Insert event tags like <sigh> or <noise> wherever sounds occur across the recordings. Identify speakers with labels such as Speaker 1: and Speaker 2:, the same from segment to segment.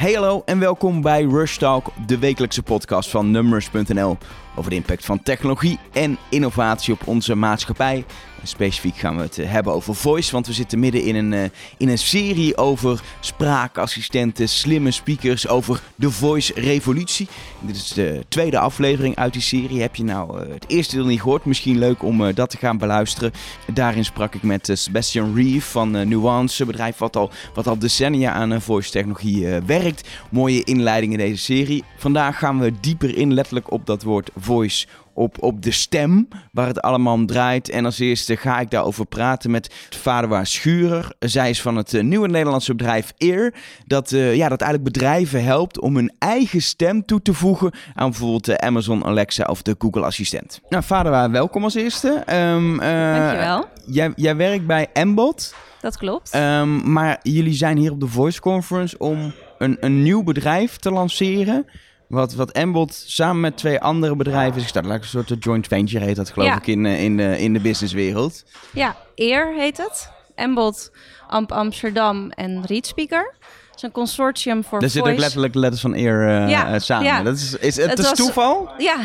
Speaker 1: Hey hallo en welkom bij Rush Talk, de wekelijkse podcast van Numbers.nl over de impact van technologie en innovatie op onze maatschappij. Specifiek gaan we het eh, hebben over voice, want we zitten midden in een, uh, in een serie over spraakassistenten, slimme speakers, over de voice revolutie. dit is de tweede aflevering uit die serie. Heb je nou uh, het eerste deel niet gehoord? Misschien leuk om dat te gaan beluisteren. Daarin sprak ik met Sebastian Reeve van Nuance, een bedrijf wat al, wat al decennia aan voice technologie werkt. Mooie inleiding in deze serie. Vandaag gaan we dieper in letterlijk op dat woord voice op, op de stem, waar het allemaal om draait. En als eerste ga ik daarover praten met Vaderwaar Schurer. Zij is van het eh, nieuwe Nederlandse bedrijf Ear, dat, uh, ja, dat eigenlijk bedrijven helpt om hun eigen stem toe te voegen aan bijvoorbeeld de Amazon Alexa of de Google Assistent. Nou, Vaderwaar, welkom als eerste.
Speaker 2: Um, uh, Dankjewel.
Speaker 1: Jij, jij werkt bij Embot.
Speaker 2: Dat klopt.
Speaker 1: Um, maar jullie zijn hier op de Voice Conference om een, een nieuw bedrijf te lanceren. Wat, wat Embot samen met twee andere bedrijven is gestart. Een soort joint venture heet dat geloof ik in, eh, in, de, in de businesswereld.
Speaker 2: Ja, Eer heet het. Embot, Amp Amsterdam en Readspeaker. Het is een consortium voor
Speaker 1: Er zitten ook letterlijk letters van Eer uh, ja, samen. Ja. Dat is, is, het, het is toeval?
Speaker 2: Ja.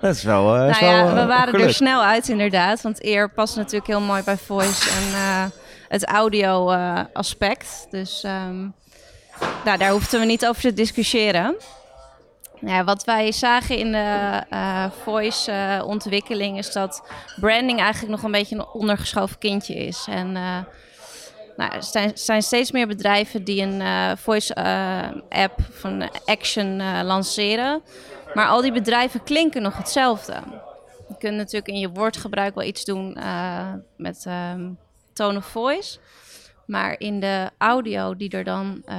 Speaker 1: Dat is wel. Uh,
Speaker 2: nou ja, we waren er snel uit inderdaad. Want Eer past natuurlijk heel mooi bij voice en het audio aspect. Dus um, nou, daar hoefden we niet over te discussiëren. Wat wij zagen in de uh, voice-ontwikkeling is dat branding eigenlijk nog een beetje een ondergeschoven kindje is. En uh, nou, er zijn, zijn, steeds meer bedrijven die een voice-app van Action lanceren. Maar al die bedrijven klinken nog hetzelfde. Je kunt natuurlijk in je woordgebruik wel iets doen met ehm, tone of voice. Maar in de audio die er dan uh,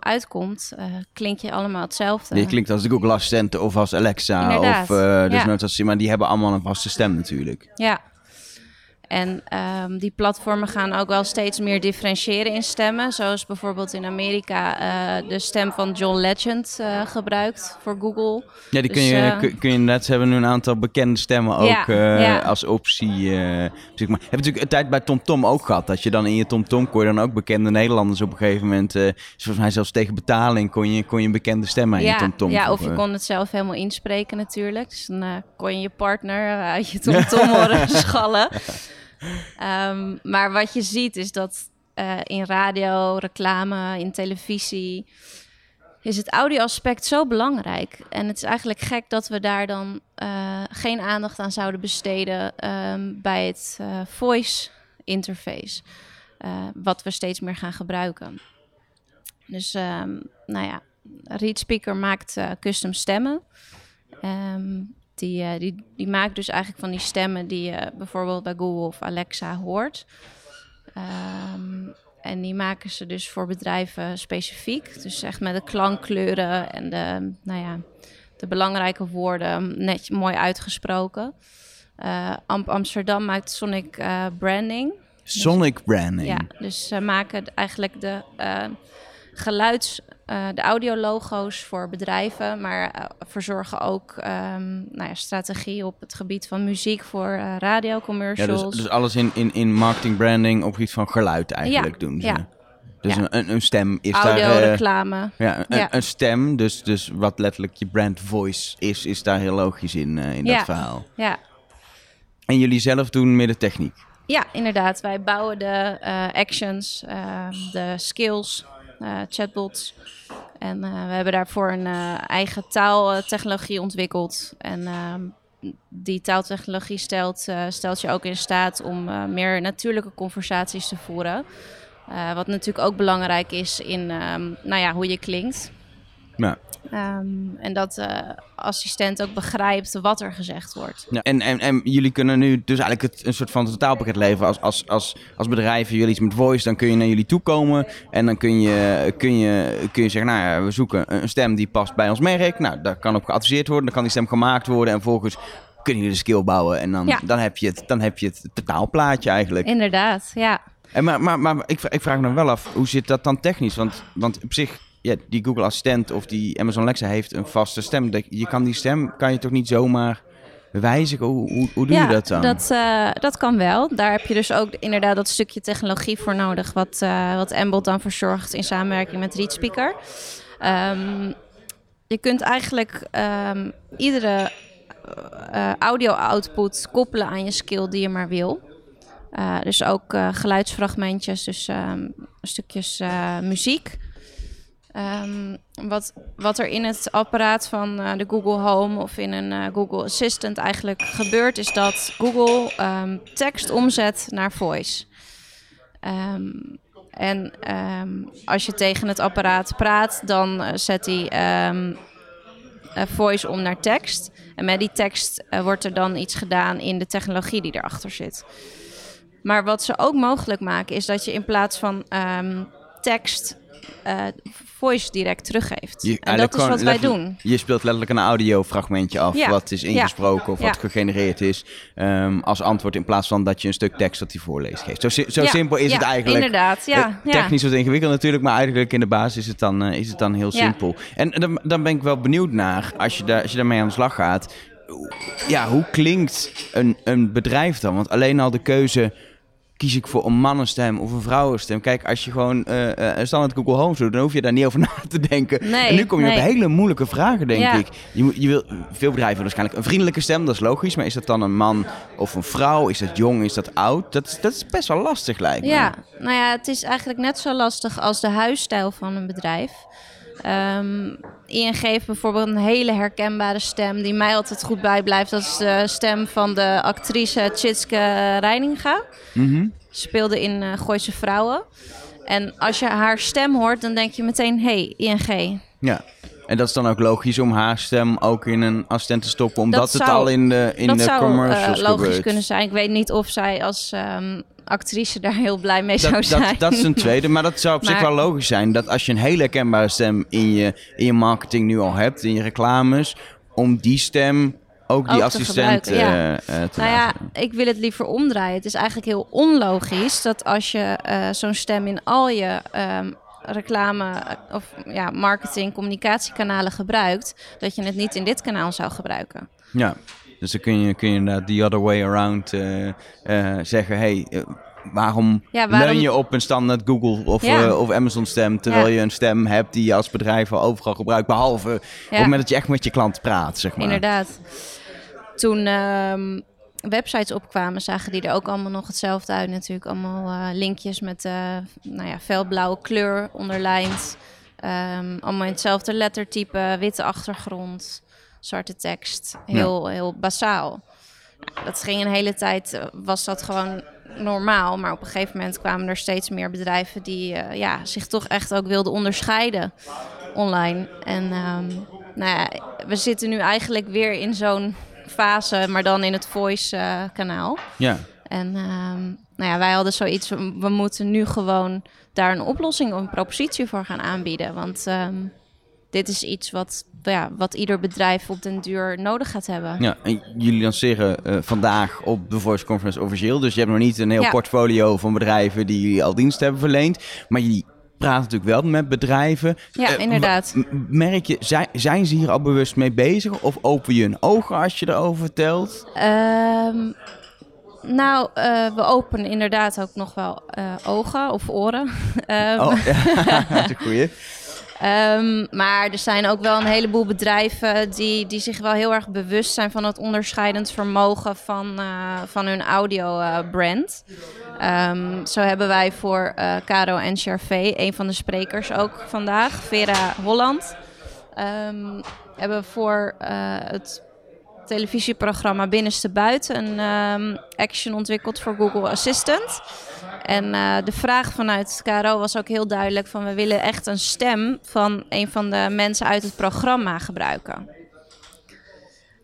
Speaker 2: uitkomt, uh, klink je allemaal hetzelfde.
Speaker 1: Je klinkt als de Google Assistent of als Alexa.
Speaker 2: Inderdaad.
Speaker 1: Of uh, dus ja. als, maar die hebben allemaal een vaste stem natuurlijk.
Speaker 2: Ja, en um, die platformen gaan ook wel steeds meer differentiëren in stemmen. Zoals bijvoorbeeld in Amerika uh, de stem van John Legend uh, gebruikt voor Google.
Speaker 1: Ja, die kun, dus, je, uh, kun je net. Ze hebben nu een aantal bekende stemmen ook ja, ja. als optie. zeg maar. Heb je natuurlijk een tijd bij TomTom ook gehad. Dat je dan in je TomTom kon je dan ook bekende Nederlanders op een gegeven moment. volgens mij zelfs tegen betaling kon je, kon je bekende stem aan
Speaker 2: ja,
Speaker 1: je TomTom.
Speaker 2: Ja, of je kon het zelf helemaal inspreken natuurlijk. Dus dan kon je je partner uit je TomTom <laughs> horen schallen. Um, maar wat je ziet is dat uh, in radio, reclame, in televisie is het audioaspect zo belangrijk. En het is eigenlijk gek dat we daar dan uh, geen aandacht aan zouden besteden um, bij het uh, voice interface. wat we steeds meer gaan gebruiken. Dus um, nou ja, ReadSpeaker maakt custom stemmen. Um, die, uh, die, die maakt dus eigenlijk van die stemmen die je bijvoorbeeld bij Google of Alexa hoort. Um, en die maken ze dus voor bedrijven specifiek. Dus echt met de klankkleuren en de, nou ja, de belangrijke woorden net mooi uitgesproken. Uh, Amp Amsterdam maakt Sonic uh, Branding.
Speaker 1: Sonic Branding?
Speaker 2: Ja, dus ze maken eigenlijk de geluids uh, de audiologo's voor bedrijven, maar uh, verzorgen ook um, nou ja, strategie op het gebied van muziek voor uh, radiocommercials.
Speaker 1: Ja, dus, dus, alles in, in, in marketing, branding op gebied van geluid eigenlijk ja, doen ze. Ja. Dus ja. een, een stem is
Speaker 2: Audio,
Speaker 1: daar...
Speaker 2: Reclame.
Speaker 1: Ja, een, een, stem, dus, dus wat letterlijk je brand voice is, is daar heel logisch in, in dat verhaal.
Speaker 2: Ja.
Speaker 1: En jullie zelf doen meer techniek?
Speaker 2: Ja, inderdaad. Wij bouwen de actions, ehm, de skills, chatbots... En uh, we hebben daarvoor een uh, eigen taaltechnologie ontwikkeld. En uh, die taaltechnologie stelt, stelt je ook in staat om meer natuurlijke conversaties te voeren. wat natuurlijk ook belangrijk is in nou ja, hoe je klinkt.
Speaker 1: Ja.
Speaker 2: Um, en dat de assistent ook begrijpt wat er gezegd wordt.
Speaker 1: Ja, en, en, en jullie kunnen nu dus eigenlijk het, een soort van totaalpakket leveren. Als, als, als, als bedrijven jullie iets met voice, dan kun je naar jullie toe komen. En dan kun je, kun je, kun je zeggen, nou ja, we zoeken een stem die past bij ons merk. Nou, daar kan op geadviseerd worden. Dan kan die stem gemaakt worden. En vervolgens kunnen jullie de skill bouwen. En dan, ja. dan, heb, je het, dan heb je het totaalplaatje eigenlijk.
Speaker 2: Inderdaad, ja.
Speaker 1: En maar maar, maar ik, ik vraag me dan wel af, hoe zit dat dan technisch? Want, want op zich ja, die Google Assistent of die Amazon Alexa heeft een vaste stem. Je kan die stem kan je toch niet zomaar wijzigen? Hoe, hoe, hoe doe
Speaker 2: ja,
Speaker 1: je dat dan?
Speaker 2: Dat, uh, dat kan wel. Daar heb je dus ook inderdaad dat stukje technologie voor nodig, wat, uh, wat Embot dan verzorgt in samenwerking met ReadSpeaker. Ehm, je kunt eigenlijk ehm, iedere uh, audio-output koppelen aan je skill die je maar wil. Dus ook geluidsfragmentjes, dus um, stukjes muziek. Um, wat, wat er in het apparaat van de Google Home of in een Google Assistant eigenlijk gebeurt, is dat Google um, tekst omzet naar voice. Um, en als je tegen het apparaat praat, dan zet hij voice om naar tekst. En met die tekst wordt er dan iets gedaan in de technologie die erachter zit. Maar wat ze ook mogelijk maken, is dat je in plaats van tekst uh, voice direct teruggeeft. Je, en dat is wat wij doen.
Speaker 1: Je speelt letterlijk een audiofragmentje af, ja. wat is ingesproken ja. of wat gegenereerd is, um, als antwoord in plaats van dat je een stuk tekst dat hij voorleest geeft. Zo, zo simpel is het eigenlijk.
Speaker 2: Inderdaad, ja.
Speaker 1: Uh, technisch wat ingewikkeld natuurlijk, maar eigenlijk in de basis is het dan, uh, is het dan heel simpel. En dan, dan ben ik wel benieuwd naar, als je, daar, als je daarmee aan de slag gaat, ja, hoe klinkt een, een bedrijf dan? Want alleen al de keuze kies ik voor een mannenstem of een vrouwenstem. Kijk, als je gewoon uh, uh, standaard Google Home doet, dan hoef je daar niet over <laughs> na te denken.
Speaker 2: Nee,
Speaker 1: en nu kom je
Speaker 2: nee.
Speaker 1: op hele moeilijke vragen, denk ik. Je, je wil, veel bedrijven waarschijnlijk een vriendelijke stem, dat is logisch. Maar is dat dan een man of een vrouw? Is dat jong? Is dat oud? Dat, is, dat is best wel lastig, lijkt me.
Speaker 2: Ja, nou ja, het is eigenlijk net zo lastig als de huisstijl van een bedrijf. Um, ING heeft bijvoorbeeld een hele herkenbare stem die mij altijd goed bijblijft. Dat is de stem van de actrice Tjitske Reininga.
Speaker 1: Mm
Speaker 2: Speelde in uh, Gooise Vrouwen. En als je haar stem hoort, dan denk je meteen, hey, ING.
Speaker 1: Ja. En dat is dan ook logisch om haar stem ook in een assistent te stoppen, omdat dat het zou, al in de, in de commercials
Speaker 2: uh, logisch gebeurt. kunnen zijn. Ik weet niet of zij als um, actrice daar heel blij mee
Speaker 1: dat,
Speaker 2: zou zijn.
Speaker 1: Dat, dat is een tweede, maar dat zou op <laughs> maar, zich wel logisch zijn. Dat als je een hele herkenbare stem in je, in je marketing nu al hebt, in je reclames, om die stem ook die
Speaker 2: ook
Speaker 1: assistent
Speaker 2: te, ja.
Speaker 1: uh, te
Speaker 2: nou ja, ik wil het liever omdraaien. Het is eigenlijk heel onlogisch dat als je uh, zo'n stem in al je um, reclame of ja, marketing, communicatiekanalen gebruikt, dat je het niet in dit kanaal zou gebruiken.
Speaker 1: Ja, dus dan kun je, kun je inderdaad the other way around uh, uh, zeggen, hey, uh, waarom, ja, waarom leun je op een standaard Google of, ja. of Amazon stem, terwijl ja. je een stem hebt die je als bedrijf al overal gebruikt, behalve op het moment dat je echt met je klant praat, zeg maar.
Speaker 2: Inderdaad. Toen um, websites opkwamen, zagen die er ook allemaal nog hetzelfde uit. Natuurlijk allemaal uh, linkjes met uh, nou ja, felblauwe kleur onderlijnd. Um, allemaal in hetzelfde lettertype, witte achtergrond, zwarte tekst. Heel, ja. heel basaal. Nou, dat ging een hele tijd, uh, was dat gewoon normaal. Maar op een gegeven moment kwamen er steeds meer bedrijven die ja, zich toch echt ook wilden onderscheiden online. En um, nou ja, we zitten nu eigenlijk weer in zo'n fase, maar dan in het voice-kanaal. Uh,
Speaker 1: ja.
Speaker 2: En um, nou ja, wij hadden zoiets, we, we, moeten nu gewoon daar een oplossing of een propositie voor gaan aanbieden. Want um, dit is iets wat, ja, wat ieder bedrijf op den duur nodig gaat hebben.
Speaker 1: Ja, en jullie lanceren uh, vandaag op de Voice Conference officieel. Dus je hebt nog niet een heel ja. portfolio van bedrijven die jullie al dienst hebben verleend. Maar jullie praat natuurlijk wel met bedrijven.
Speaker 2: Ja, uh, inderdaad.
Speaker 1: Merk je, zijn, zijn ze hier al bewust mee bezig? Of open je een ogen als je erover vertelt?
Speaker 2: Um, nou, uh, we openen inderdaad ook nog wel uh, ogen of oren. um, <laughs>
Speaker 1: oh, ja, <laughs> dat is een goeie.
Speaker 2: Um, maar er zijn ook wel een heleboel bedrijven die, die zich wel heel erg bewust zijn van het onderscheidend vermogen van, uh, van hun audio-brand. Um, zo hebben wij voor uh, Caro en Charvé, een van de sprekers ook vandaag, Vera Holland, um, hebben voor het televisieprogramma Binnenste Buiten een um, action ontwikkeld voor Google Assistant. En uh, de vraag vanuit KRO was ook heel duidelijk van we willen echt een stem van een van de mensen uit het programma gebruiken.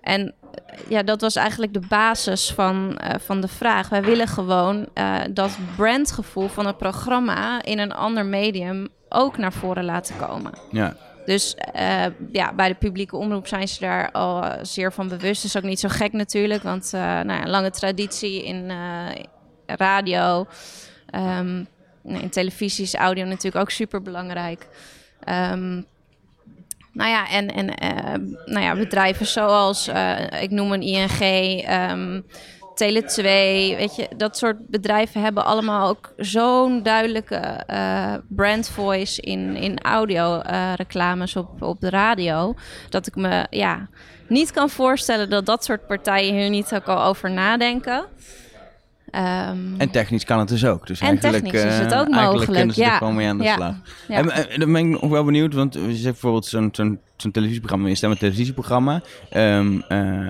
Speaker 2: En ja, dat was eigenlijk de basis van, uh, van de vraag. Wij willen gewoon uh, dat brandgevoel van het programma in een ander medium ook naar voren laten komen.
Speaker 1: Ja.
Speaker 2: Dus uh, ja, bij de publieke omroep zijn ze daar al zeer van bewust. Dat is ook niet zo gek natuurlijk, want nou ja, lange traditie in radio. Um, in televisie is audio natuurlijk ook super belangrijk. Um, nou ja, en, en uh, nou ja, bedrijven zoals, uh, ik noem een ING, um, Tele2, weet je, dat soort bedrijven hebben allemaal ook zo'n duidelijke uh, brand voice in, in audio uh, reclames op, op de radio. Dat ik me ja, niet kan voorstellen dat dat soort partijen hier niet ook al over nadenken.
Speaker 1: Um, en technisch kan het dus ook. Dus
Speaker 2: en eigenlijk, technisch is het ook uh, mogelijk.
Speaker 1: ja. er gewoon mee aan de ja. slag. Ja. En, en, dan ben ik nog wel benieuwd, want je zegt bijvoorbeeld zo'n zo'n zo'n televisieprogramma, je stemt een televisieprogramma. Um, uh,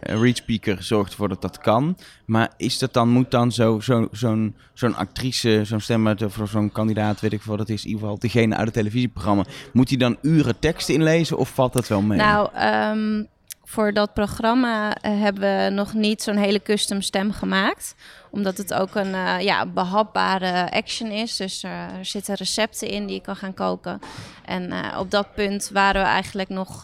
Speaker 1: Reach Speaker zorgt ervoor dat dat kan. Maar is dat dan, moet dan zo'n zo, zo'n zo'n actrice, zo'n stemmer zo'n kandidaat, weet ik wat dat is, in ieder geval degene uit het televisieprogramma, moet hij dan uren tekst inlezen of valt dat wel mee?
Speaker 2: Nou, um, voor dat programma uh, hebben we nog niet zo'n hele custom stem gemaakt. Omdat het ook een uh, ja, behapbare action is. Dus uh, er zitten recepten in die je kan gaan koken. En op dat punt waren we eigenlijk nog,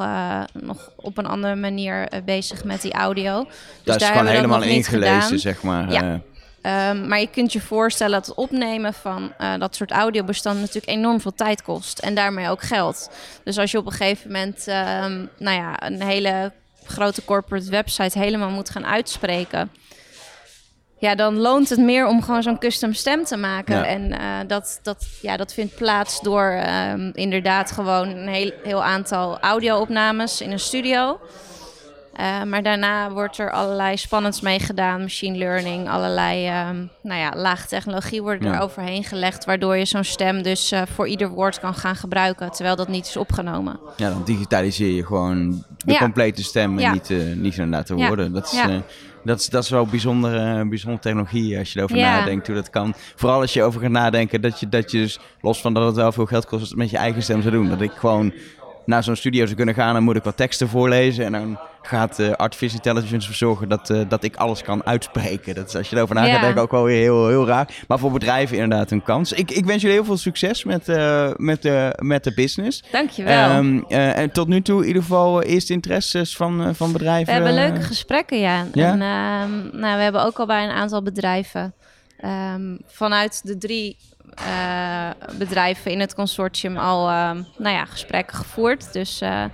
Speaker 2: nog op een andere manier bezig met die audio. Dus
Speaker 1: dat is gewoon helemaal ingelezen, zeg maar.
Speaker 2: Ja. Um, maar je kunt je voorstellen dat het opnemen van uh, dat soort audiobestanden natuurlijk enorm veel tijd kost. En daarmee ook geld. Dus als je op een gegeven moment um, nou ja, een hele grote corporate website helemaal moet gaan uitspreken. Ja, dan loont het meer om gewoon zo'n custom stem te maken. En uh, dat, dat, ja, dat vindt plaats door um, inderdaad gewoon een heel, heel aantal audio-opnames in een studio. Uh, maar daarna wordt er allerlei spannends mee gedaan. Machine learning, allerlei um, nou ja, laag technologie wordt er overheen gelegd. Waardoor je zo'n stem dus uh, voor ieder woord kan gaan gebruiken. Terwijl dat niet is opgenomen.
Speaker 1: Ja, dan digitaliseer je gewoon de ja. complete stem en ja. niet, uh, niet inderdaad de woorden. Dat is, dat is, dat is wel bijzondere, bijzondere technologie als je erover nadenkt hoe dat kan. Vooral als je over gaat nadenken dat je, dat je dus, los van dat het wel veel geld kost, het met je eigen stem zou doen. Dat ik gewoon naar zo'n studio zou kunnen gaan, dan moet ik wat teksten voorlezen. En dan gaat uh, Artificial Intelligence ervoor zorgen dat, uh, dat ik alles kan uitspreken. Dat is, als je erover na gaat denken, ook wel weer heel, heel raar. Maar voor bedrijven inderdaad een kans. Ik, ik wens jullie heel veel succes met, uh, met, met de business.
Speaker 2: Dankjewel. Um,
Speaker 1: en tot nu toe in ieder geval eerste interesses van, van bedrijven.
Speaker 2: We hebben leuke gesprekken, ja. ja? En, um, nou, we hebben ook al bij een aantal bedrijven um, vanuit de drie bedrijven in het consortium al uh, nou ja, gesprekken gevoerd. Dus uh,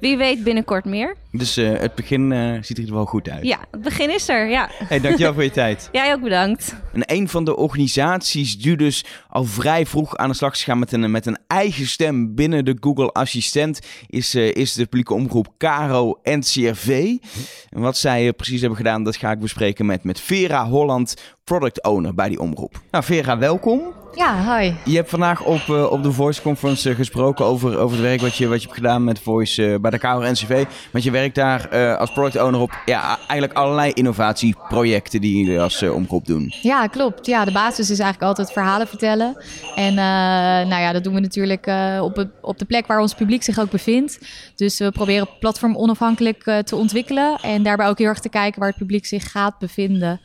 Speaker 2: wie weet binnenkort meer.
Speaker 1: Dus het begin ziet er wel goed uit.
Speaker 2: Ja, het begin is er, ja.
Speaker 1: Hey, dankjewel voor je <laughs> tijd.
Speaker 2: Jij ook bedankt.
Speaker 1: En een van de organisaties die dus al vrij vroeg aan de slag is gaan met een, met een eigen stem binnen de Google Assistent is, is de publieke omroep Caro NCRV. En wat zij precies hebben gedaan, dat ga ik bespreken met, met Vera Holland, product owner bij die omroep. Nou, Vera, welkom.
Speaker 3: Ja, hi.
Speaker 1: Je hebt vandaag op, uh, op de Voice Conference uh, gesproken over, over het werk wat je, wat je hebt gedaan met Voice uh, bij de KR NCV. Want je werkt daar als product owner op ja, eigenlijk allerlei innovatieprojecten die jullie als omroep doen.
Speaker 3: Ja, klopt. Ja, de basis is eigenlijk altijd verhalen vertellen. En nou ja, dat doen we natuurlijk op, op de plek waar ons publiek zich ook bevindt. Dus we proberen platform onafhankelijk te ontwikkelen. En daarbij ook heel erg te kijken waar het publiek zich gaat bevinden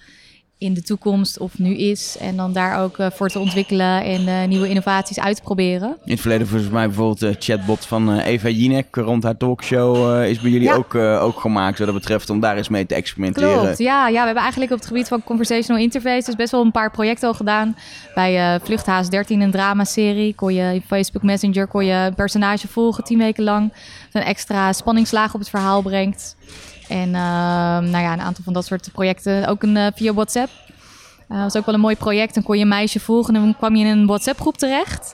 Speaker 3: in de toekomst of nu is. En dan daar ook uh, voor te ontwikkelen en uh, nieuwe innovaties uit te proberen.
Speaker 1: In het verleden volgens mij bijvoorbeeld de chatbot van uh, Eva Jinek rond haar talkshow is bij jullie ja. ook, ook gemaakt wat dat betreft om daar eens mee te experimenteren.
Speaker 3: Klopt, ja, ja. We hebben eigenlijk op het gebied van conversational interfaces best wel een paar projecten al gedaan. Bij Vluchthaas 13, een dramaserie, kon je in Facebook Messenger kon je een personage volgen tien weken lang. een extra spanningslaag op het verhaal brengt. En uh, nou ja, een aantal van dat soort projecten ook een, uh, via WhatsApp. Dat uh, was ook wel een mooi project. Dan kon je een meisje volgen en dan kwam je in een WhatsApp-groep terecht.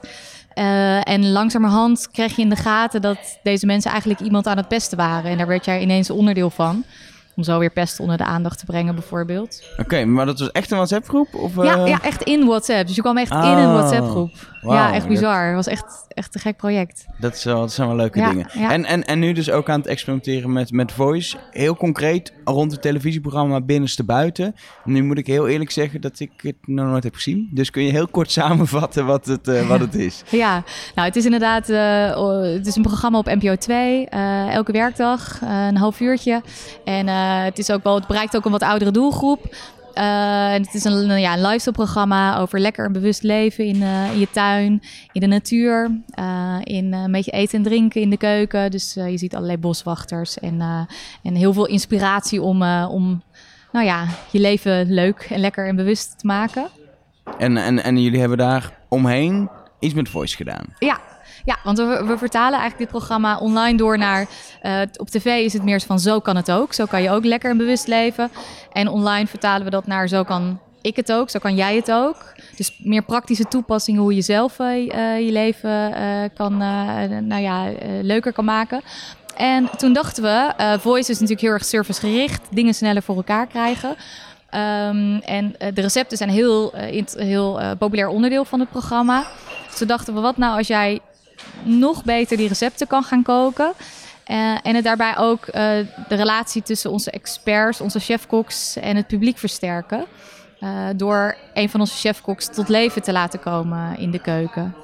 Speaker 3: Uh, en langzamerhand kreeg je in de gaten dat deze mensen eigenlijk iemand aan het pesten waren. En daar werd jij ineens onderdeel van. Om zo weer pest onder de aandacht te brengen, bijvoorbeeld.
Speaker 1: Oké, maar dat was echt een WhatsApp-groep? Of,
Speaker 3: ja, uh... ja, echt in WhatsApp. Dus je kwam echt in een oh. WhatsApp-groep. Wow, ja, echt bizar. Het was echt, echt een gek project.
Speaker 1: Dat, is wel, dat zijn wel leuke dingen. Ja. En, en, en nu dus ook aan het experimenteren met, met voice. Heel concreet rond het televisieprogramma Binnenste Buiten. Nu moet ik heel eerlijk zeggen dat ik het nog nooit heb gezien. Dus kun je heel kort <laughs> samenvatten wat het, uh, wat het is? <laughs>
Speaker 3: Ja, nou het is inderdaad uh, het is een programma op NPO 2. Uh, elke werkdag, een half uurtje. En het, is ook wel, het bereikt ook een wat oudere doelgroep. Uh, het is een, ja, een lifestyle programma over lekker en bewust leven in, uh, in je tuin, in de natuur, uh, in een beetje eten en drinken in de keuken. Dus je ziet allerlei boswachters en, en heel veel inspiratie om, om nou ja, je leven leuk en lekker en bewust te maken.
Speaker 1: En, en, en jullie hebben daar omheen iets met voice gedaan?
Speaker 3: Ja, Ja, want we, vertalen eigenlijk dit programma online door naar... Uh, op tv is het meer van zo kan het ook. Zo kan je ook lekker en bewust leven. En online vertalen we dat naar zo kan ik het ook, zo kan jij het ook. Dus meer praktische toepassingen hoe je zelf uh, je leven kan, nou ja, leuker kan maken. En toen dachten we, voice is natuurlijk heel erg servicegericht, dingen sneller voor elkaar krijgen. Um, en de recepten zijn een heel, populair onderdeel van het programma. Dus toen dachten we, wat nou als jij nog beter die recepten kan gaan koken. Uh, en het daarbij ook uh, de relatie tussen onze experts, onze chefkoks en het publiek versterken. Uh, door een van onze chefkoks tot leven te laten komen in de keuken.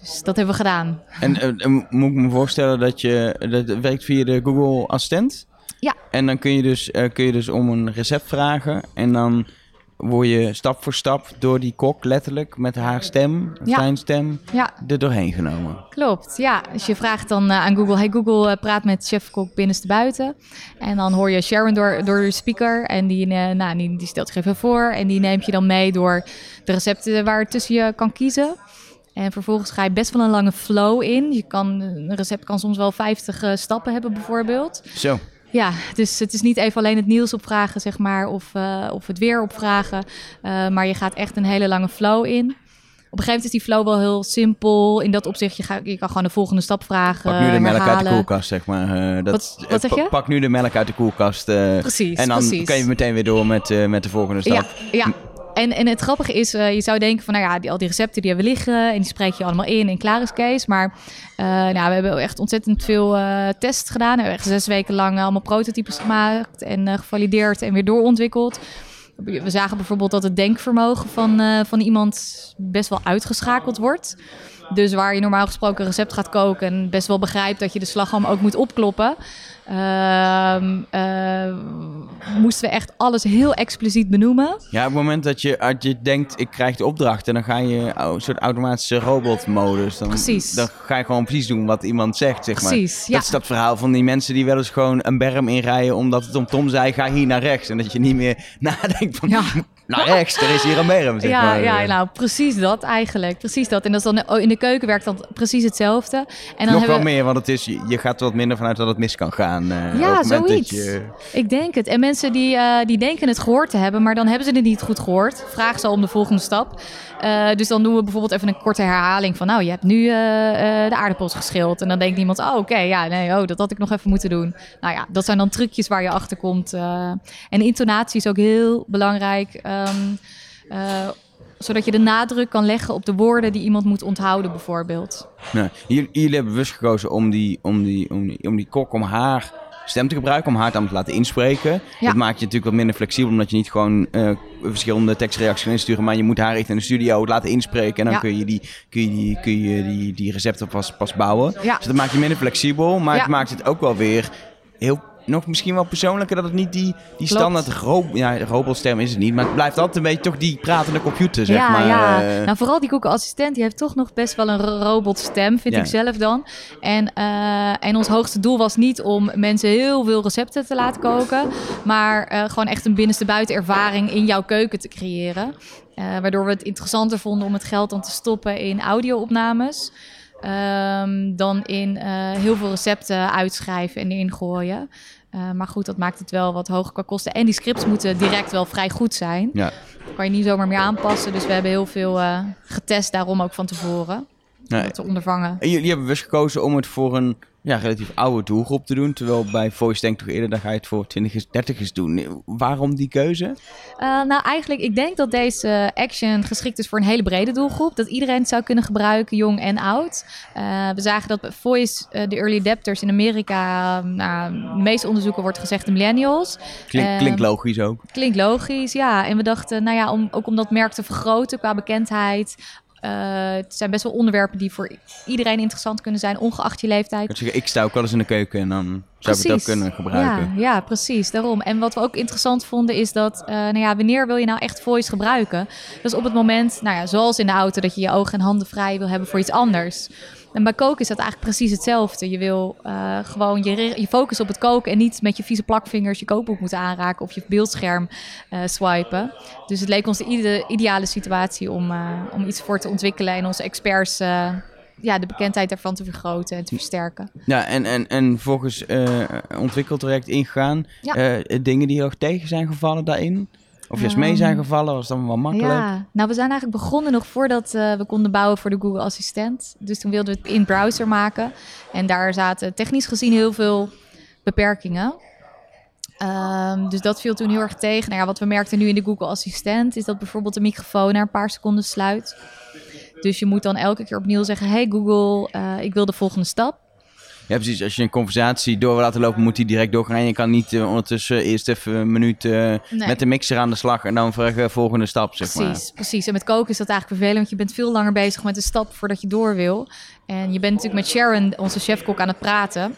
Speaker 3: Dus dat hebben we gedaan.
Speaker 1: En moet ik me voorstellen dat je dat werkt via de Google Assistent?
Speaker 3: Ja.
Speaker 1: En dan kun je dus, kun je dus om een recept vragen en dan word je stap voor stap door die kok letterlijk met haar stem, zijn stem,
Speaker 3: ja.
Speaker 1: er doorheen genomen.
Speaker 3: Klopt, ja. Dus je vraagt dan uh, aan Google, hey Google, uh, praat met chef-kok binnenste buiten. En dan hoor je Sharon door, door de speaker en die, uh, nou, die, die stelt zich even voor. En die neemt je dan mee door de recepten waar tussen je kan kiezen. En vervolgens ga je best wel een lange flow in. Je kan, een recept kan soms wel 50 stappen hebben bijvoorbeeld.
Speaker 1: Zo.
Speaker 3: Ja, dus het is niet even alleen het nieuws opvragen, zeg maar, of, uh, of het weer opvragen. Uh, maar je gaat echt een hele lange flow in. Op een gegeven moment is die flow wel heel simpel. In dat opzicht, je, ga, je kan gewoon de volgende stap vragen.
Speaker 1: Pak nu de melk herhalen. uit de koelkast, zeg maar.
Speaker 3: Uh, dat, wat, wat zeg je?
Speaker 1: Pak nu de melk uit de koelkast.
Speaker 3: precies,
Speaker 1: En dan
Speaker 3: precies.
Speaker 1: kan je meteen weer door met, met de volgende stap.
Speaker 3: Ja, ja. En, en het grappige is, uh, je zou denken van, nou ja, al die recepten die hebben liggen en die spreek je allemaal in en klaar is Kees. Maar uh, nou, we hebben echt ontzettend veel uh, tests gedaan. We hebben echt zes weken lang allemaal prototypes gemaakt en gevalideerd en weer doorontwikkeld. We zagen bijvoorbeeld dat het denkvermogen van, van iemand best wel uitgeschakeld wordt. Dus waar je normaal gesproken een recept gaat koken en best wel begrijpt dat je de slagroom ook moet opkloppen. Uh, uh, moesten we echt alles heel expliciet benoemen.
Speaker 1: Ja, op het moment dat je, als je denkt, ik krijg de opdracht... en dan ga je een soort automatische robotmodus. Dan,
Speaker 3: precies.
Speaker 1: Dan ga je gewoon precies doen wat iemand zegt, zeg maar.
Speaker 3: Precies,
Speaker 1: ja. Dat is dat verhaal van die mensen die wel eens gewoon een berm inrijden... omdat het om Tom zei, ga hier naar rechts. En dat je niet meer <laughs> nadenkt van...
Speaker 3: Ja. <laughs> <laughs>
Speaker 1: Naar rechts, er is hier een berm, zeg
Speaker 3: ja,
Speaker 1: maar.
Speaker 3: Ja, nou, precies dat eigenlijk. Precies dat. En dat is dan, in de keuken werkt dan precies hetzelfde. En dan
Speaker 1: Nog wel
Speaker 3: we...
Speaker 1: meer, want het is, je gaat er wat minder vanuit dat het mis kan gaan. Uh,
Speaker 3: ja, zoiets.
Speaker 1: Je...
Speaker 3: Ik denk het. En mensen die, uh, die denken het gehoord te hebben, maar dan hebben ze het niet goed gehoord. Vraag ze om de volgende stap. Uh, dus dan doen we bijvoorbeeld even een korte herhaling van... nou, je hebt nu de aardappels geschild. En dan denkt iemand, oh, oké, okay, ja, nee, oh, dat had ik nog even moeten doen. Nou ja, dat zijn dan trucjes waar je achter komt. en intonatie is ook heel belangrijk... Um, uh, zodat je de nadruk kan leggen op de woorden die iemand moet onthouden, bijvoorbeeld.
Speaker 1: Jullie, jullie hebben bewust gekozen om die, om, die, om, die, om die kok, om haar stem te gebruiken, om haar dan te laten inspreken.
Speaker 3: Ja.
Speaker 1: Dat maakt je natuurlijk wat minder flexibel, omdat je niet gewoon uh, verschillende tekstreacties kan insturen, maar je moet haar echt in de studio laten inspreken en dan
Speaker 3: Ja.
Speaker 1: kun je die, kun je die, kun je die, die recepten pas, pas bouwen.
Speaker 3: Ja.
Speaker 1: Dus dat maakt je minder flexibel, maar het maakt het ook wel weer heel nog misschien wel persoonlijker dat het niet die, die standaard ro ja, robotstem is het niet, maar het blijft altijd een beetje toch die pratende computer, zeg
Speaker 3: ja,
Speaker 1: maar.
Speaker 3: ja.
Speaker 1: eh.
Speaker 3: Nou, vooral die koekenassistent, die heeft toch nog best wel een ro- robotstem, vind
Speaker 1: Ja.
Speaker 3: ik zelf dan. En, eh, en ons hoogste doel was niet om mensen heel veel recepten te laten koken, maar eh, gewoon echt een binnenste buiten ervaring in jouw keuken te creëren. Waardoor we het interessanter vonden om het geld dan te stoppen in audio-opnames. ehm, dan in heel veel recepten uitschrijven en ingooien. Eh, maar goed, dat maakt het wel wat hoger qua kosten. En die scripts moeten direct wel vrij goed zijn.
Speaker 1: ja.
Speaker 3: kan je niet zomaar meer aanpassen. Dus we hebben heel veel eh, getest daarom ook van tevoren. Om dat te ondervangen.
Speaker 1: En jullie hebben bewust gekozen om het voor een ja, relatief oude doelgroep te doen. Terwijl bij Voice denk toch eerder, dan ga je het voor 20 30ers doen. Waarom die keuze?
Speaker 3: Eh, nou, eigenlijk, ik denk dat deze action geschikt is voor een hele brede doelgroep. Dat iedereen het zou kunnen gebruiken, jong en oud. Eh, we zagen dat bij Voice, eh, de early adapters in Amerika, nou, de meeste onderzoeken wordt gezegd de millennials.
Speaker 1: Klink, klinkt logisch ook.
Speaker 3: Klinkt logisch, ja. En we dachten, nou ja, om, ook om dat merk te vergroten qua bekendheid. Eh, het zijn best wel onderwerpen die voor iedereen interessant kunnen zijn, ongeacht je leeftijd.
Speaker 1: Ik, sta ook wel eens in de keuken en dan zou ik het ook kunnen gebruiken.
Speaker 3: Ja, ja, precies. Daarom. En wat we ook interessant vonden is dat, eh, nou ja, wanneer wil je nou echt voice gebruiken? Dus op het moment, nou ja, zoals in de auto, dat je je ogen en handen vrij wil hebben voor iets anders. En bij koken is dat eigenlijk precies hetzelfde. Je wil eh, gewoon je, je focus op het koken en niet met je vieze plakvingers je kookboek moeten aanraken of je beeldscherm eh, swipen. Dus het leek ons de ide- ideale situatie om, eh, om iets voor te ontwikkelen en onze experts ja, de bekendheid daarvan te vergroten en te versterken.
Speaker 1: Ja, en, en, en volgens uh, ontwikkeltraject ingegaan,
Speaker 3: Ja.
Speaker 1: dingen die heel erg tegen zijn gevallen daarin? Of juist mee
Speaker 3: Ehm,
Speaker 1: zijn gevallen, was dan wel makkelijk?
Speaker 3: Ja, nou we zijn eigenlijk begonnen nog voordat eh, we konden bouwen voor de Google Assistent. Dus toen wilden we het in browser maken. En daar zaten technisch gezien heel veel beperkingen. Ehm, dus dat viel toen heel erg tegen. Nou ja, wat we merkten nu in de Google Assistent is dat bijvoorbeeld de microfoon na een paar seconden sluit. Dus je moet dan elke keer opnieuw zeggen: Hey Google, eh, ik wil de volgende stap.
Speaker 1: Ja, precies. Als je een conversatie door wil laten lopen, moet die direct doorgaan. En je kan niet eh, ondertussen eerst even een minuut eh,
Speaker 3: Nee.
Speaker 1: met de mixer aan de slag en dan vragen volgende stap, zeg maar.
Speaker 3: Precies, precies. En met koken is dat eigenlijk vervelend, want je bent veel langer bezig met de stap voordat je door wil. En je bent natuurlijk met Sharon, onze chefkok, aan het praten.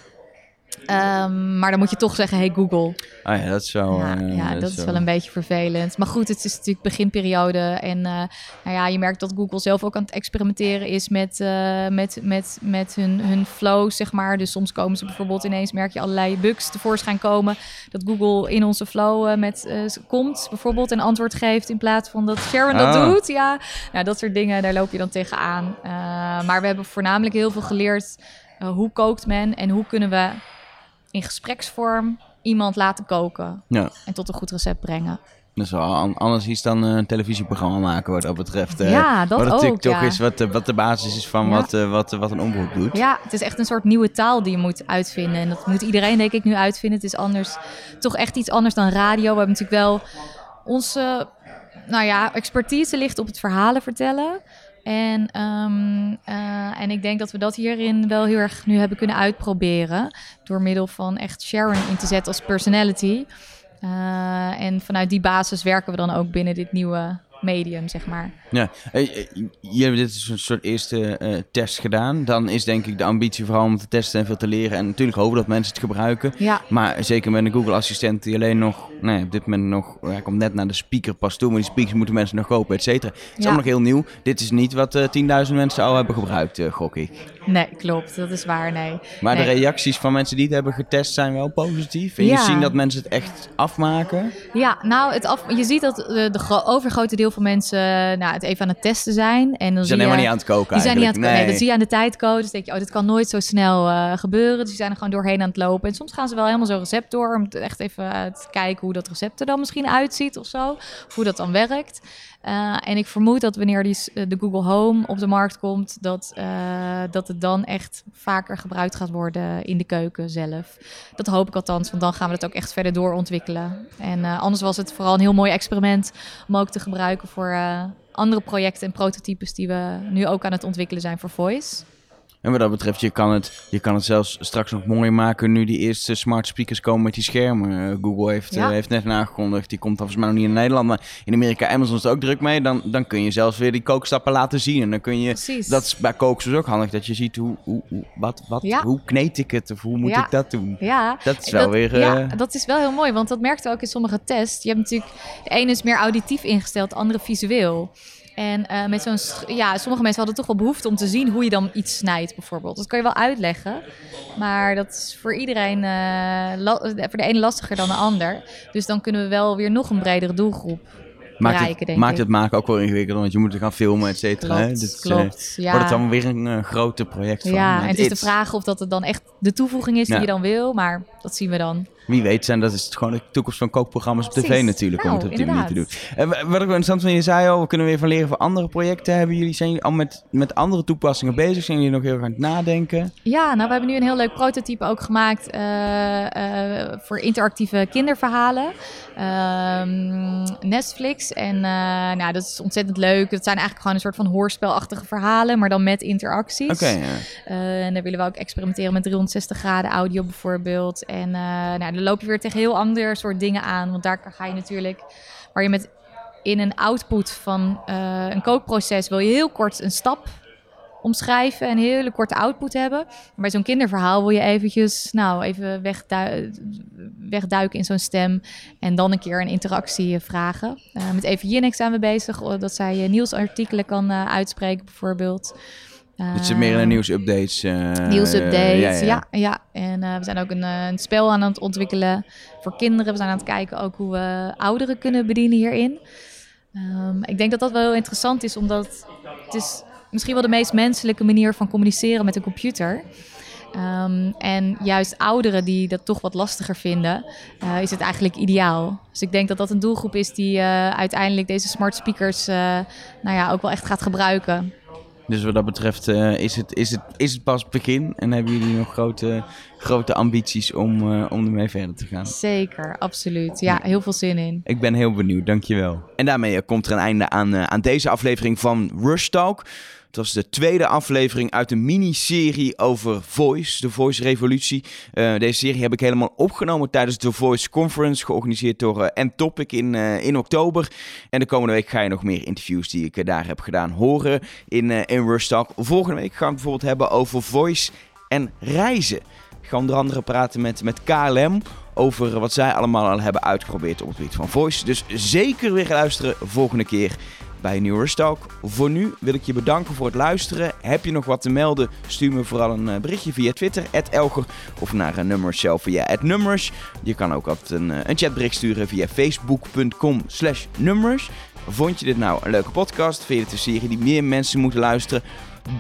Speaker 3: Ehm, maar dan moet je toch zeggen, hey Google.
Speaker 1: Ah ja, dat is wel...
Speaker 3: ja,
Speaker 1: eh,
Speaker 3: ja, dat is wel een beetje vervelend. Maar goed, het is natuurlijk beginperiode. En eh, nou ja, je merkt dat Google zelf ook aan het experimenteren is met, eh, met, met, met hun, hun flow, zeg maar. Dus soms komen ze bijvoorbeeld ineens, merk je allerlei bugs tevoorschijn komen. Dat Google in onze flow met, komt, bijvoorbeeld, en antwoord geeft in plaats van dat Sharon dat
Speaker 1: Oh.
Speaker 3: doet. Ja, nou, dat soort dingen, daar loop je dan tegenaan. Maar we hebben voornamelijk heel veel geleerd. hoe kookt men en hoe kunnen we in gespreksvorm iemand laten koken
Speaker 1: Ja,
Speaker 3: en tot een goed recept brengen.
Speaker 1: dat is wel an- anders iets dan een televisieprogramma maken wat dat betreft. eh,
Speaker 3: ja, dat
Speaker 1: wat
Speaker 3: ook.
Speaker 1: natuurlijk toch is wat, de- wat de basis is van
Speaker 3: Ja.
Speaker 1: wat, eh, wat, wat een omroep doet.
Speaker 3: Ja, het is echt een soort nieuwe taal die je moet uitvinden. En dat moet iedereen, denk ik, nu uitvinden. Het is anders, toch echt iets anders dan radio. We hebben natuurlijk wel onze, nou ja, expertise ligt op het verhalen vertellen. En, ehm, eh, en ik denk dat we dat hierin wel heel erg nu hebben kunnen uitproberen. Door middel van echt Sharon in te zetten als personality. Eh, en vanuit die basis werken we dan ook binnen dit nieuwe medium, zeg maar.
Speaker 1: Ja, eh, eh, jullie hebben dit is een soort eerste eh, test gedaan. Dan is denk ik de ambitie vooral om te testen en veel te leren. En natuurlijk hopen dat mensen het gebruiken.
Speaker 3: Ja,
Speaker 1: Maar zeker met een Google Assistent die alleen nog, nee, op dit moment nog, hij komt net naar de speaker pas toe, maar die speakers moeten mensen nog kopen, et cetera. Het is
Speaker 3: Ja.
Speaker 1: allemaal nog heel nieuw. Dit is niet wat eh 10.000 mensen al hebben gebruikt, eh, gok ik.
Speaker 3: Nee, klopt. Dat is waar, nee.
Speaker 1: Maar de
Speaker 3: Nee.
Speaker 1: reacties van mensen die het hebben getest zijn wel positief. En je ziet dat mensen het echt afmaken.
Speaker 3: Ja, nou, het af, je ziet dat de, de gro- overgrote deel van mensen nou, het even aan het testen zijn. En dan
Speaker 1: zijn helemaal niet aan het koken
Speaker 3: Die zijn niet aan het koken. Nee, dat zie je aan de tijdcode. Dus denk je, oh, dit kan nooit zo snel eh, gebeuren. Dus die zijn er gewoon doorheen aan het lopen. En soms gaan ze wel helemaal zo'n recept door. Om echt even eh, te kijken hoe dat recept er dan misschien uitziet of zo. Of hoe dat dan werkt. Eh, en ik vermoed dat wanneer die, eh, de Google Home op de markt komt, dat, eh, dat het dan echt vaker gebruikt gaat worden in de keuken zelf. Dat hoop ik althans, want dan gaan we het ook echt verder doorontwikkelen. En anders was het vooral een heel mooi experiment om ook te gebruiken voor andere projecten en prototypes die we nu ook aan het ontwikkelen zijn voor Voice.
Speaker 1: En wat dat betreft, je kan, het, je kan het zelfs straks nog mooier maken nu die eerste smart speakers komen met die schermen. Eh, Google heeft,
Speaker 3: Ja.
Speaker 1: eh, heeft net aangekondigd, die komt volgens mij nog niet in Nederland, maar in Amerika, Amazon is er ook druk mee. Dan, dan kun je zelfs weer die kookstappen laten zien. En dan kun je,
Speaker 3: Precies.
Speaker 1: dat is bij kooksters ook handig, dat je ziet hoe, hoe, hoe, wat, wat,
Speaker 3: Ja.
Speaker 1: hoe kneed ik het of hoe moet
Speaker 3: Ja.
Speaker 1: ik dat doen.
Speaker 3: Ja,
Speaker 1: Dat is wel weer...
Speaker 3: ja,
Speaker 1: eh,
Speaker 3: dat is wel heel mooi, want dat merkte ook in sommige tests. Je hebt natuurlijk, de ene is meer auditief ingesteld, de andere visueel. En eh, met zo'n, ja, sommige mensen hadden toch wel behoefte om te zien hoe je dan iets snijdt, bijvoorbeeld. Dat kan je wel uitleggen, maar dat is voor iedereen, eh, la- voor de ene lastiger dan de ander. Dus dan kunnen we wel weer nog een bredere doelgroep
Speaker 1: maakt
Speaker 3: bereiken,
Speaker 1: het,
Speaker 3: denk
Speaker 1: maakt
Speaker 3: ik.
Speaker 1: het maken ook wel ingewikkelder, want je moet er gaan filmen, et cetera.
Speaker 3: Klopt,
Speaker 1: Dus, eh,
Speaker 3: klopt. ja.
Speaker 1: Wordt het dan weer een eh, groter project van.
Speaker 3: ja, en het is de vraag of dat het dan echt de toevoeging is
Speaker 1: Ja.
Speaker 3: die je dan wil, maar dat zien we dan.
Speaker 1: Wie weet zijn, dat is het gewoon de toekomst van kookprogramma's op tv natuurlijk, om
Speaker 3: Nou,
Speaker 1: het op die manier te doen. En wa- wat ik wel interessant vind, je zei al, we kunnen weer van leren voor andere projecten. Hebben jullie, zijn jullie al met, met andere toepassingen bezig? Zijn jullie nog heel erg aan het nadenken?
Speaker 3: Ja, nou, we hebben nu een heel leuk prototype ook gemaakt eh, eh, voor interactieve kinderverhalen. Ehm, Netflix. En eh, nou, dat is ontzettend leuk. Het zijn eigenlijk gewoon een soort van hoorspelachtige verhalen, maar dan met interacties.
Speaker 1: Oké, ja.
Speaker 3: Eh, en daar willen we ook experimenteren met 360 graden audio bijvoorbeeld. En eh, dan loop je weer tegen heel ander soort dingen aan. Want daar ga je natuurlijk, waar je met in een output van eh, een kookproces wil je heel kort een stap omschrijven en een hele korte output hebben. Maar bij zo'n kinderverhaal wil je eventjes, nou, even wegdui- wegduiken in zo'n stem en dan een keer een interactie eh, vragen. Eh, met Even Jinek zijn we bezig, oh, dat zij eh, nieuwsartikelen kan uitspreken bijvoorbeeld.
Speaker 1: Het zit meer in de
Speaker 3: Ehm,
Speaker 1: nieuwsupdates. eh,
Speaker 3: Nieuwsupdates,
Speaker 1: eh,
Speaker 3: ja, ja. En eh, we zijn ook een, eh, een spel aan het ontwikkelen voor kinderen. We zijn aan het kijken ook hoe we ouderen kunnen bedienen hierin. Ehm, ik denk dat dat wel heel interessant is, omdat het is misschien wel de meest menselijke manier van communiceren met een computer. Ehm, en juist ouderen die dat toch wat lastiger vinden, uh, is het eigenlijk ideaal. Dus ik denk dat dat een doelgroep is die uh, uiteindelijk deze smart speakers uh, nou ja, ook wel echt gaat gebruiken.
Speaker 1: Dus wat dat betreft is, het, is, het, is het pas begin en hebben jullie nog grote, grote ambities om, om ermee verder te gaan?
Speaker 3: Zeker, absoluut. Ja, heel veel zin in.
Speaker 1: Ik ben heel benieuwd, dankjewel. En daarmee komt er een einde aan, aan deze aflevering van Rush Talk. Het was de tweede aflevering uit de miniserie over Voice, de Voice Revolutie. Uh, deze serie heb ik helemaal opgenomen tijdens de Voice Conference, georganiseerd door uh, N-Topic in, uh, in oktober. En de komende week ga je nog meer interviews die ik daar heb gedaan horen in, in. Volgende week gaan we bijvoorbeeld hebben over Voice en reizen. Ik ga onder andere praten met, met KLM over wat zij allemaal al hebben uitgeprobeerd op het gebied van Voice. Dus zeker weer luisteren volgende keer bij New Talk. Voor nu wil ik je bedanken voor het luisteren. Heb je nog wat te melden? Stuur me vooral een eh, berichtje via Twitter, Elger, of naar een nummer zelf via nummers. Je kan ook altijd een, eh, een chatbericht sturen via facebook.com slash nummers. Vond je dit nou een leuke podcast? Vind je het een serie die meer mensen moeten luisteren?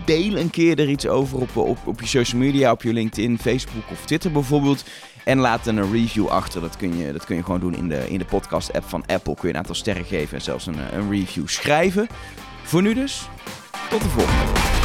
Speaker 1: Deel een keer er iets over op, op, op je social media, op je LinkedIn, Facebook of Twitter bijvoorbeeld. En laat een review achter. Dat kun je, dat kun je gewoon doen in de, in de podcast-app van Apple. Kun je een aantal sterren geven en zelfs een, een review schrijven. Voor nu dus, tot de volgende.